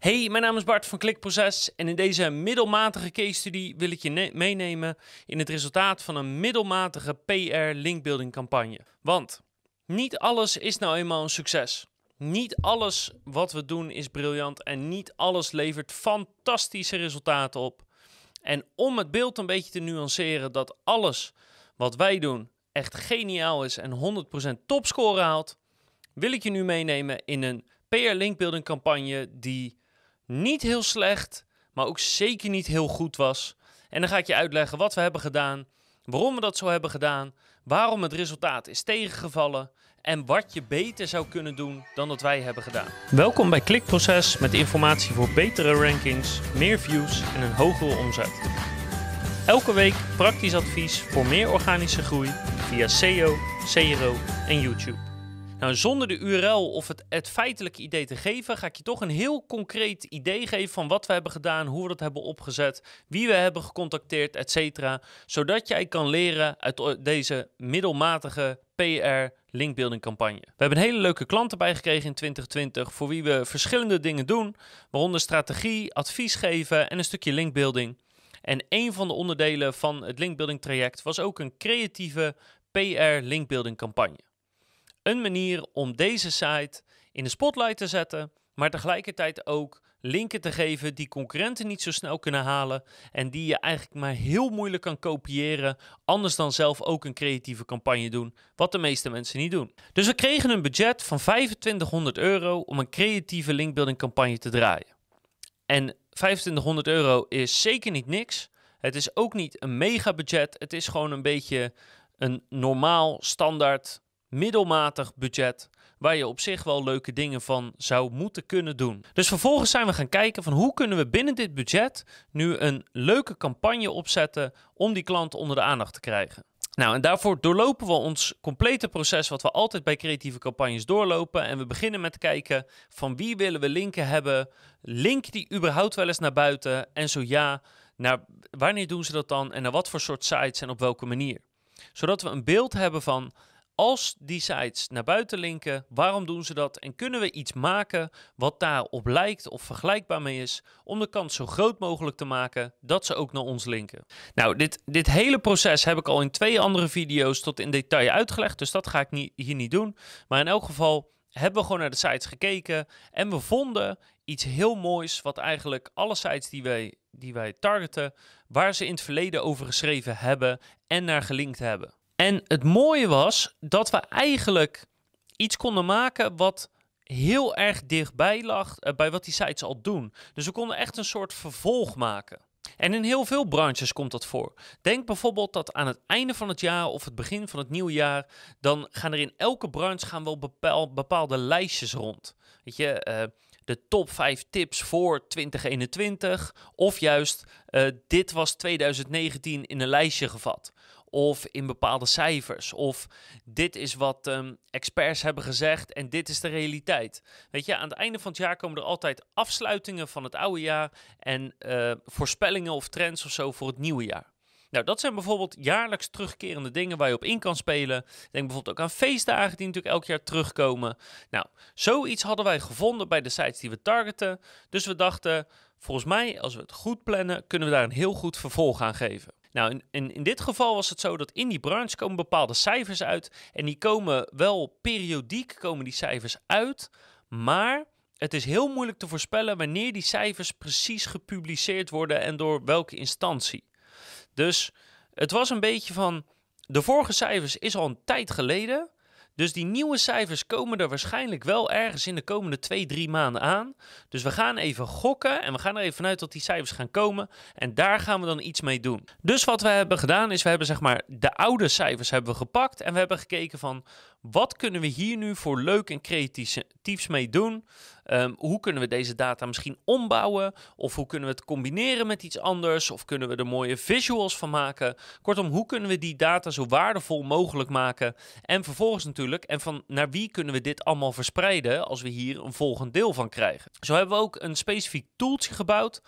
Hey, mijn naam is Bart van Klikproces en in deze middelmatige case study wil ik je meenemen in het resultaat van een middelmatige PR linkbuilding campagne. Want niet alles is nou eenmaal een succes. Niet alles wat we doen is briljant en niet alles levert fantastische resultaten op. En om het beeld een beetje te nuanceren dat alles wat wij doen echt geniaal is en 100% topscore haalt, wil ik je nu meenemen in een PR linkbuilding campagne die niet heel slecht, maar ook zeker niet heel goed was. En dan ga ik je uitleggen wat we hebben gedaan, waarom we dat zo hebben gedaan, waarom het resultaat is tegengevallen en wat je beter zou kunnen doen dan dat wij hebben gedaan. Welkom bij Klikproces met informatie voor betere rankings, meer views en een hogere omzet. Elke week praktisch advies voor meer organische groei via SEO, CRO en YouTube. Nou, zonder de URL of het, het feitelijke idee te geven, ga ik je toch een heel concreet idee geven van wat we hebben gedaan, hoe we dat hebben opgezet, wie we hebben gecontacteerd, etc. Zodat jij kan leren uit deze middelmatige PR linkbuilding campagne. We hebben een hele leuke klanten bijgekregen in 2020 voor wie we verschillende dingen doen, waaronder strategie, advies geven en een stukje linkbuilding. En een van de onderdelen van het linkbuilding traject was ook een creatieve PR linkbuilding campagne een manier om deze site in de spotlight te zetten, maar tegelijkertijd ook linken te geven die concurrenten niet zo snel kunnen halen en die je eigenlijk maar heel moeilijk kan kopiëren, anders dan zelf ook een creatieve campagne doen, wat de meeste mensen niet doen. Dus we kregen een budget van 2500 euro om een creatieve linkbuilding campagne te draaien. En 2500 euro is zeker niet niks. Het is ook niet een mega budget. Het is gewoon een beetje een normaal, standaard middelmatig budget waar je op zich wel leuke dingen van zou moeten kunnen doen. Dus vervolgens zijn we gaan kijken van hoe kunnen we binnen dit budget nu een leuke campagne opzetten om die klant onder de aandacht te krijgen. Nou, en daarvoor doorlopen we ons complete proces wat we altijd bij creatieve campagnes doorlopen. En we beginnen met kijken van wie willen we linken hebben. Link die überhaupt wel eens naar buiten? En zo ja, naar wanneer doen ze dat dan? En naar wat voor soort sites en op welke manier? Zodat we een beeld hebben van als die sites naar buiten linken, waarom doen ze dat? En kunnen we iets maken wat daarop lijkt of vergelijkbaar mee is, om de kans zo groot mogelijk te maken dat ze ook naar ons linken? Nou, dit, dit hele proces heb ik al in twee andere video's tot in detail uitgelegd, dus dat ga ik hier niet doen. Maar in elk geval hebben we gewoon naar de sites gekeken en we vonden iets heel moois, wat eigenlijk alle sites die wij, die wij targeten, waar ze in het verleden over geschreven hebben en naar gelinkt hebben. En het mooie was dat we eigenlijk iets konden maken wat heel erg dichtbij lag uh, bij wat die sites al doen. Dus we konden echt een soort vervolg maken. En in heel veel branches komt dat voor. Denk bijvoorbeeld dat aan het einde van het jaar of het begin van het nieuwe jaar, dan gaan er in elke branche gaan wel bepaal, bepaalde lijstjes rond. Weet je, uh, de top 5 tips voor 2021. Of juist, uh, dit was 2019 in een lijstje gevat of in bepaalde cijfers. Of dit is wat um, experts hebben gezegd en dit is de realiteit. Weet je, aan het einde van het jaar komen er altijd afsluitingen van het oude jaar en uh, voorspellingen of trends of zo voor het nieuwe jaar. Nou, dat zijn bijvoorbeeld jaarlijks terugkerende dingen waar je op in kan spelen. Denk bijvoorbeeld ook aan feestdagen die natuurlijk elk jaar terugkomen. Nou, zoiets hadden wij gevonden bij de sites die we targeten. Dus we dachten, volgens mij, als we het goed plannen, kunnen we daar een heel goed vervolg aan geven. Nou, in, in, dit geval was het zo dat in die branche komen bepaalde cijfers uit. En die komen wel periodiek, komen die cijfers uit. Maar het is heel moeilijk te voorspellen wanneer die cijfers precies gepubliceerd worden en door welke instantie. Dus het was een beetje van, de vorige cijfers is al een tijd geleden. Dus die nieuwe cijfers komen er waarschijnlijk wel ergens in de komende twee, drie maanden aan. Dus we gaan even gokken en we gaan er even vanuit dat die cijfers gaan komen. En daar gaan we dan iets mee doen. Dus wat we hebben gedaan is, we hebben zeg maar de oude cijfers hebben we gepakt. En we hebben gekeken van, wat kunnen we hier nu voor leuk en creatiefs mee doen? Um, hoe kunnen we deze data misschien ombouwen? Of hoe kunnen we het combineren met iets anders? Of kunnen we er mooie visuals van maken? Kortom, hoe kunnen we die data zo waardevol mogelijk maken? En vervolgens natuurlijk, en van naar wie kunnen we dit allemaal verspreiden als we hier een volgend deel van krijgen? Zo hebben we ook een specifiek tooltje gebouwd.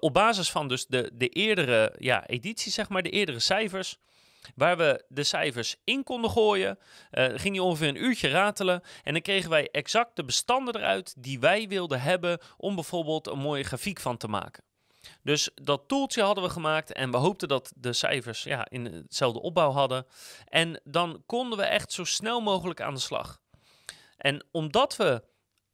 Op basis van dus de, de eerdere ja, editie, zeg maar, de eerdere cijfers waar we de cijfers in konden gooien. Uh, ging die ongeveer een uurtje ratelen en dan kregen wij exact de bestanden eruit die wij wilden hebben om bijvoorbeeld een mooie grafiek van te maken. Dus dat toeltje hadden we gemaakt en we hoopten dat de cijfers ja, in hetzelfde opbouw hadden. En dan konden we echt zo snel mogelijk aan de slag. En omdat we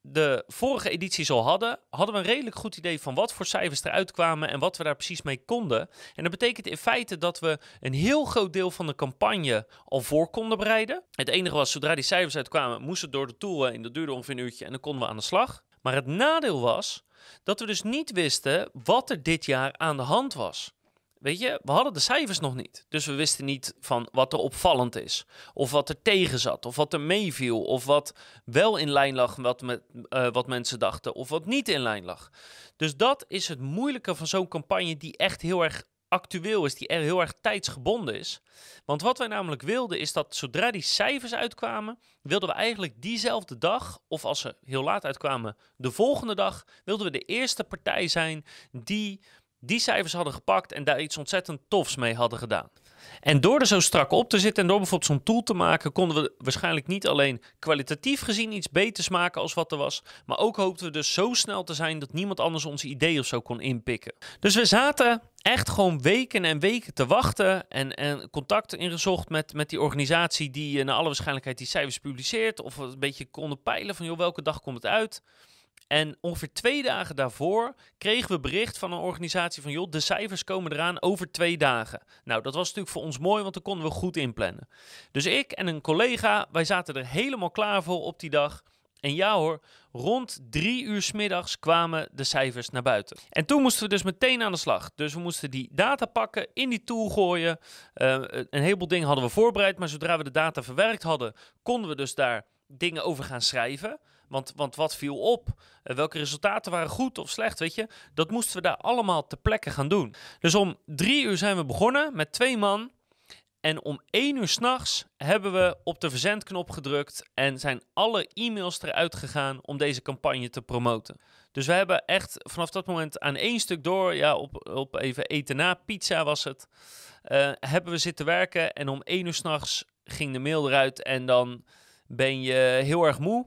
de vorige edities al hadden, hadden we een redelijk goed idee van wat voor cijfers eruit kwamen en wat we daar precies mee konden. En dat betekent in feite dat we een heel groot deel van de campagne al voor konden bereiden. Het enige was, zodra die cijfers uitkwamen, moesten door de tool en dat duurde ongeveer een uurtje en dan konden we aan de slag. Maar het nadeel was dat we dus niet wisten wat er dit jaar aan de hand was. Weet je, we hadden de cijfers nog niet. Dus we wisten niet van wat er opvallend is. Of wat er tegen zat. Of wat er meeviel. Of wat wel in lijn lag wat, met, uh, wat mensen dachten. Of wat niet in lijn lag. Dus dat is het moeilijke van zo'n campagne die echt heel erg actueel is, die er heel erg tijdsgebonden is. Want wat wij namelijk wilden is dat zodra die cijfers uitkwamen, wilden we eigenlijk diezelfde dag, of als ze heel laat uitkwamen, de volgende dag, wilden we de eerste partij zijn die die cijfers hadden gepakt en daar iets ontzettend tofs mee hadden gedaan. En door er zo strak op te zitten en door bijvoorbeeld zo'n tool te maken, konden we waarschijnlijk niet alleen kwalitatief gezien iets beters maken als wat er was, maar ook hoopten we dus zo snel te zijn dat niemand anders onze idee of zo kon inpikken. Dus we zaten echt gewoon weken en weken te wachten en, en contact ingezocht met, met die organisatie die uh, naar alle waarschijnlijkheid die cijfers publiceert, of een beetje konden peilen van joh, welke dag komt het uit. En ongeveer twee dagen daarvoor kregen we bericht van een organisatie van... joh, de cijfers komen eraan over twee dagen. Nou, dat was natuurlijk voor ons mooi, want dan konden we goed inplannen. Dus ik en een collega, wij zaten er helemaal klaar voor op die dag... En ja hoor, rond drie uur s middags kwamen de cijfers naar buiten. En toen moesten we dus meteen aan de slag. Dus we moesten die data pakken, in die tool gooien. Uh, een heleboel dingen hadden we voorbereid, maar zodra we de data verwerkt hadden, konden we dus daar dingen over gaan schrijven. Want, want wat viel op? Uh, welke resultaten waren goed of slecht? Weet je, dat moesten we daar allemaal ter plekke gaan doen. Dus om drie uur zijn we begonnen met twee man. En om één uur s'nachts hebben we op de verzendknop gedrukt en zijn alle e-mails eruit gegaan om deze campagne te promoten. Dus we hebben echt vanaf dat moment aan één stuk door, ja, op, op even eten na, pizza was het, uh, hebben we zitten werken. En om één uur s'nachts ging de mail eruit en dan ben je heel erg moe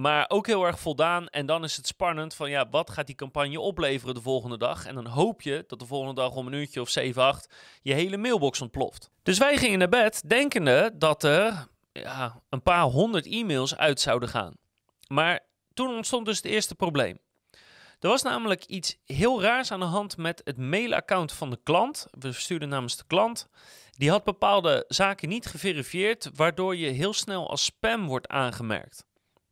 maar ook heel erg voldaan. En dan is het spannend van ja, wat gaat die campagne opleveren de volgende dag? En dan hoop je dat de volgende dag om een uurtje of 7, 8 je hele mailbox ontploft. Dus wij gingen naar bed denkende dat er ja, een paar honderd e-mails uit zouden gaan. Maar toen ontstond dus het eerste probleem. Er was namelijk iets heel raars aan de hand met het mailaccount van de klant. We stuurden namens de klant. Die had bepaalde zaken niet geverifieerd, waardoor je heel snel als spam wordt aangemerkt.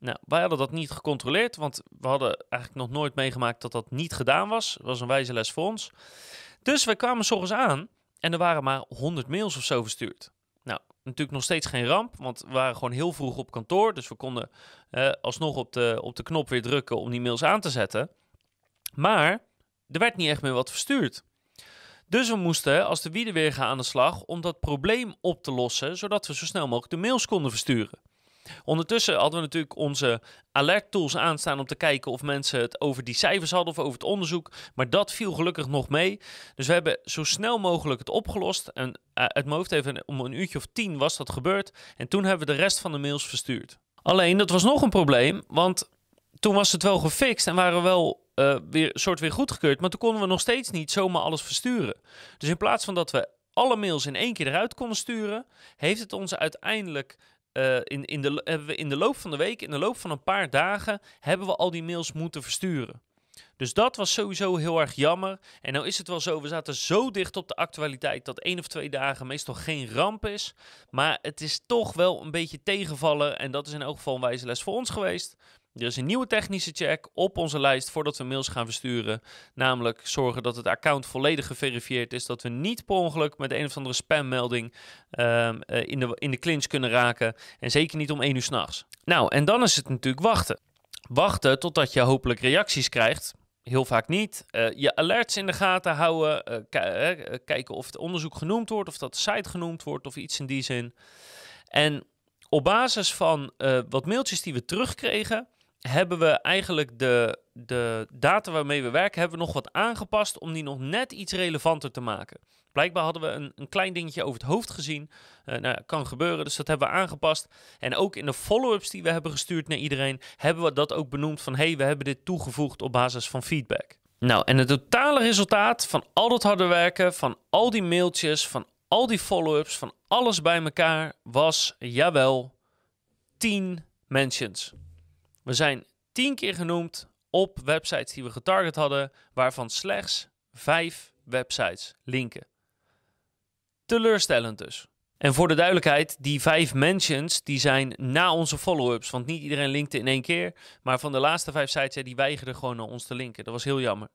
Nou, wij hadden dat niet gecontroleerd, want we hadden eigenlijk nog nooit meegemaakt dat dat niet gedaan was. Was een wijze les voor ons. Dus wij kwamen s aan en er waren maar 100 mails of zo verstuurd. Nou, natuurlijk nog steeds geen ramp, want we waren gewoon heel vroeg op kantoor. Dus we konden eh, alsnog op de, op de knop weer drukken om die mails aan te zetten. Maar er werd niet echt meer wat verstuurd. Dus we moesten als de wieden weer gaan aan de slag om dat probleem op te lossen, zodat we zo snel mogelijk de mails konden versturen. Ondertussen hadden we natuurlijk onze alert tools aanstaan om te kijken of mensen het over die cijfers hadden of over het onderzoek. Maar dat viel gelukkig nog mee. Dus we hebben zo snel mogelijk het opgelost. En uh, uit mijn hoofd even om een uurtje of tien was dat gebeurd. En toen hebben we de rest van de mails verstuurd. Alleen, dat was nog een probleem, want toen was het wel gefixt en waren we wel uh, weer soort weer goedgekeurd. Maar toen konden we nog steeds niet zomaar alles versturen. Dus in plaats van dat we alle mails in één keer eruit konden sturen, heeft het ons uiteindelijk uh, in, in, de, hebben we in de loop van de week, in de loop van een paar dagen, hebben we al die mails moeten versturen. Dus dat was sowieso heel erg jammer. En nou is het wel zo, we zaten zo dicht op de actualiteit dat één of twee dagen meestal geen ramp is. Maar het is toch wel een beetje tegenvallen. En dat is in elk geval een wijze les voor ons geweest. Er is een nieuwe technische check op onze lijst voordat we mails gaan versturen. Namelijk zorgen dat het account volledig geverifieerd is. Dat we niet per ongeluk met een of andere spammelding um, in, de, in de clinch kunnen raken. En zeker niet om één uur s'nachts. Nou, en dan is het natuurlijk wachten. Wachten totdat je hopelijk reacties krijgt. Heel vaak niet. Uh, je alerts in de gaten houden. Uh, kijken of het onderzoek genoemd wordt. Of dat de site genoemd wordt. Of iets in die zin. En op basis van wat mailtjes die we terugkregen hebben we eigenlijk de, de data waarmee we werken, hebben we nog wat aangepast om die nog net iets relevanter te maken. Blijkbaar hadden we een, een klein dingetje over het hoofd gezien. Uh, nou, kan gebeuren, dus dat hebben we aangepast. En ook in de follow-ups die we hebben gestuurd naar iedereen, hebben we dat ook benoemd van hey, we hebben dit toegevoegd op basis van feedback. Nou, en het totale resultaat van al dat harde werken, van al die mailtjes, van al die follow-ups, van alles bij elkaar was, jawel, 10 mentions. We zijn 10 keer genoemd op websites die we getarget hadden, waarvan slechts 5 websites linken. Teleurstellend dus. En voor de duidelijkheid, die vijf mentions die zijn na onze follow-ups. Want niet iedereen linkte in één keer. Maar van de laatste vijf sites, die weigerden gewoon naar ons te linken. Dat was heel jammer.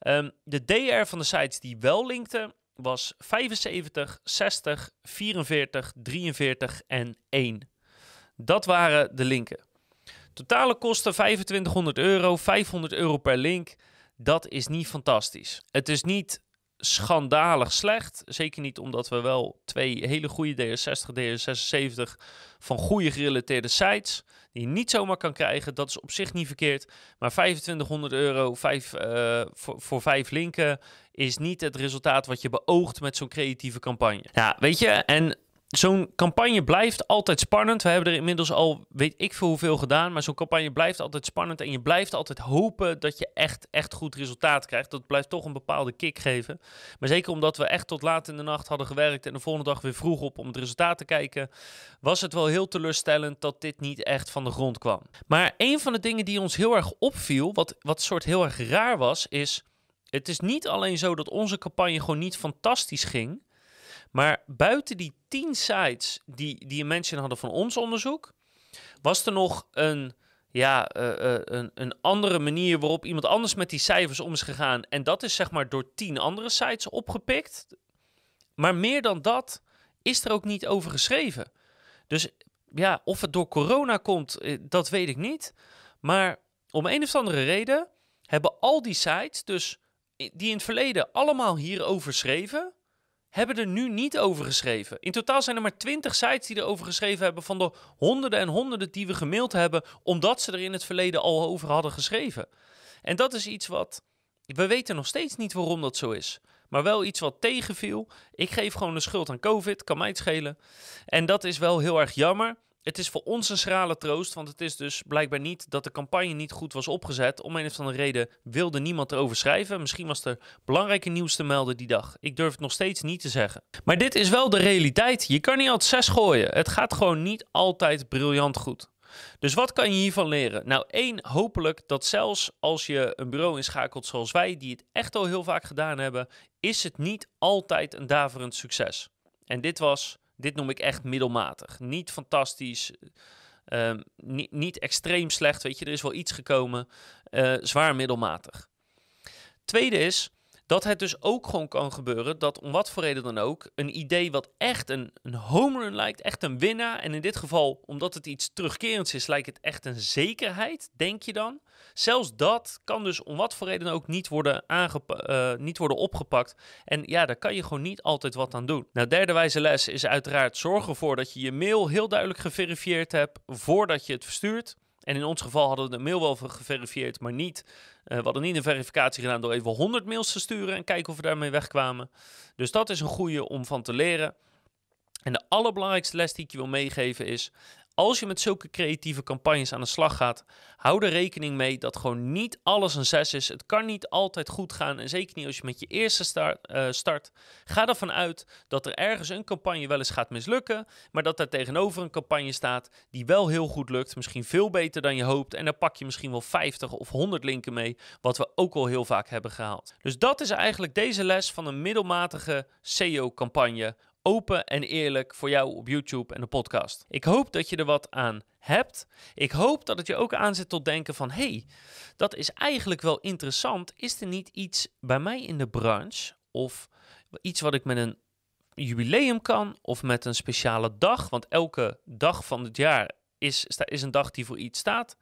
Um, de DR van de sites die wel linkten was 75, 60, 44, 43 en 1. Dat waren de linken. Totale kosten 2500 euro, 500 euro per link. Dat is niet fantastisch. Het is niet schandalig slecht. Zeker niet omdat we wel twee hele goede DS60, DS76 van goede gerelateerde sites, die je niet zomaar kan krijgen. Dat is op zich niet verkeerd. Maar 2500 euro uh, voor, voor vijf linken is niet het resultaat wat je beoogt met zo'n creatieve campagne. Ja, weet je, en zo'n campagne blijft altijd spannend. We hebben er inmiddels al weet ik veel hoeveel gedaan. Maar zo'n campagne blijft altijd spannend. En je blijft altijd hopen dat je echt, echt goed resultaat krijgt. Dat blijft toch een bepaalde kick geven. Maar zeker omdat we echt tot laat in de nacht hadden gewerkt. En de volgende dag weer vroeg op om het resultaat te kijken. Was het wel heel teleurstellend dat dit niet echt van de grond kwam. Maar een van de dingen die ons heel erg opviel. Wat, wat soort heel erg raar was. Is. Het is niet alleen zo dat onze campagne gewoon niet fantastisch ging. Maar buiten die 10 sites die, die een mention hadden van ons onderzoek, was er nog een, ja, uh, uh, een, een andere manier waarop iemand anders met die cijfers om is gegaan. En dat is zeg maar door 10 andere sites opgepikt. Maar meer dan dat is er ook niet over geschreven. Dus ja, of het door corona komt, eh, dat weet ik niet. Maar om een of andere reden hebben al die sites, dus die in het verleden allemaal hierover schreven, hebben er nu niet over geschreven. In totaal zijn er maar 20 sites die erover geschreven hebben van de honderden en honderden die we gemaild hebben, omdat ze er in het verleden al over hadden geschreven. En dat is iets wat. We weten nog steeds niet waarom dat zo is. Maar wel iets wat tegenviel. Ik geef gewoon de schuld aan COVID, kan mij het schelen. En dat is wel heel erg jammer. Het is voor ons een schrale troost, want het is dus blijkbaar niet dat de campagne niet goed was opgezet. Om een of andere reden wilde niemand erover schrijven. Misschien was er belangrijke nieuws te melden die dag. Ik durf het nog steeds niet te zeggen. Maar dit is wel de realiteit. Je kan niet altijd zes gooien. Het gaat gewoon niet altijd briljant goed. Dus wat kan je hiervan leren? Nou, één, hopelijk dat zelfs als je een bureau inschakelt zoals wij, die het echt al heel vaak gedaan hebben, is het niet altijd een daverend succes. En dit was dit noem ik echt middelmatig. Niet fantastisch. Ehm, niet, niet extreem slecht, weet je. Er is wel iets gekomen. Uh, zwaar middelmatig. Tweede is, dat het dus ook gewoon kan gebeuren dat om wat voor reden dan ook een idee wat echt een, een home run lijkt, echt een winnaar. En in dit geval, omdat het iets terugkerends is, lijkt het echt een zekerheid, denk je dan. Zelfs dat kan dus om wat voor reden dan ook niet worden, uh, niet worden opgepakt. En ja, daar kan je gewoon niet altijd wat aan doen. Nou, derde wijze les is uiteraard zorg ervoor dat je je mail heel duidelijk geverifieerd hebt voordat je het verstuurt. En in ons geval hadden we de mail wel geverifieerd, maar niet. Uh, we hadden niet een verificatie gedaan door even 100 mails te sturen en kijken of we daarmee wegkwamen. Dus dat is een goede om van te leren. En de allerbelangrijkste les die ik je wil meegeven is: als je met zulke creatieve campagnes aan de slag gaat, hou er rekening mee dat gewoon niet alles een 6 is. Het kan niet altijd goed gaan. En zeker niet als je met je eerste start, uh, start. Ga ervan uit dat er ergens een campagne wel eens gaat mislukken. Maar dat er tegenover een campagne staat die wel heel goed lukt. Misschien veel beter dan je hoopt. En daar pak je misschien wel 50 of 100 linken mee. Wat we ook al heel vaak hebben gehaald. Dus dat is eigenlijk deze les van een middelmatige SEO-campagne open en eerlijk voor jou op YouTube en de podcast. Ik hoop dat je er wat aan hebt. Ik hoop dat het je ook aanzet tot denken van... hey, dat is eigenlijk wel interessant. Is er niet iets bij mij in de branche... of iets wat ik met een jubileum kan... of met een speciale dag... want elke dag van het jaar is, is een dag die voor iets staat...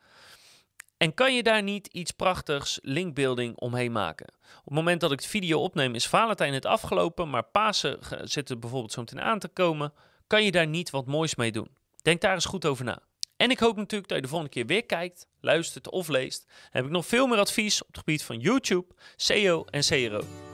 En kan je daar niet iets prachtigs linkbuilding omheen maken? Op het moment dat ik de video opneem is Valentijn het afgelopen, maar Pasen zit er bijvoorbeeld zo meteen aan te komen. Kan je daar niet wat moois mee doen? Denk daar eens goed over na. En ik hoop natuurlijk dat je de volgende keer weer kijkt, luistert of leest. Dan heb ik nog veel meer advies op het gebied van YouTube, SEO en CRO.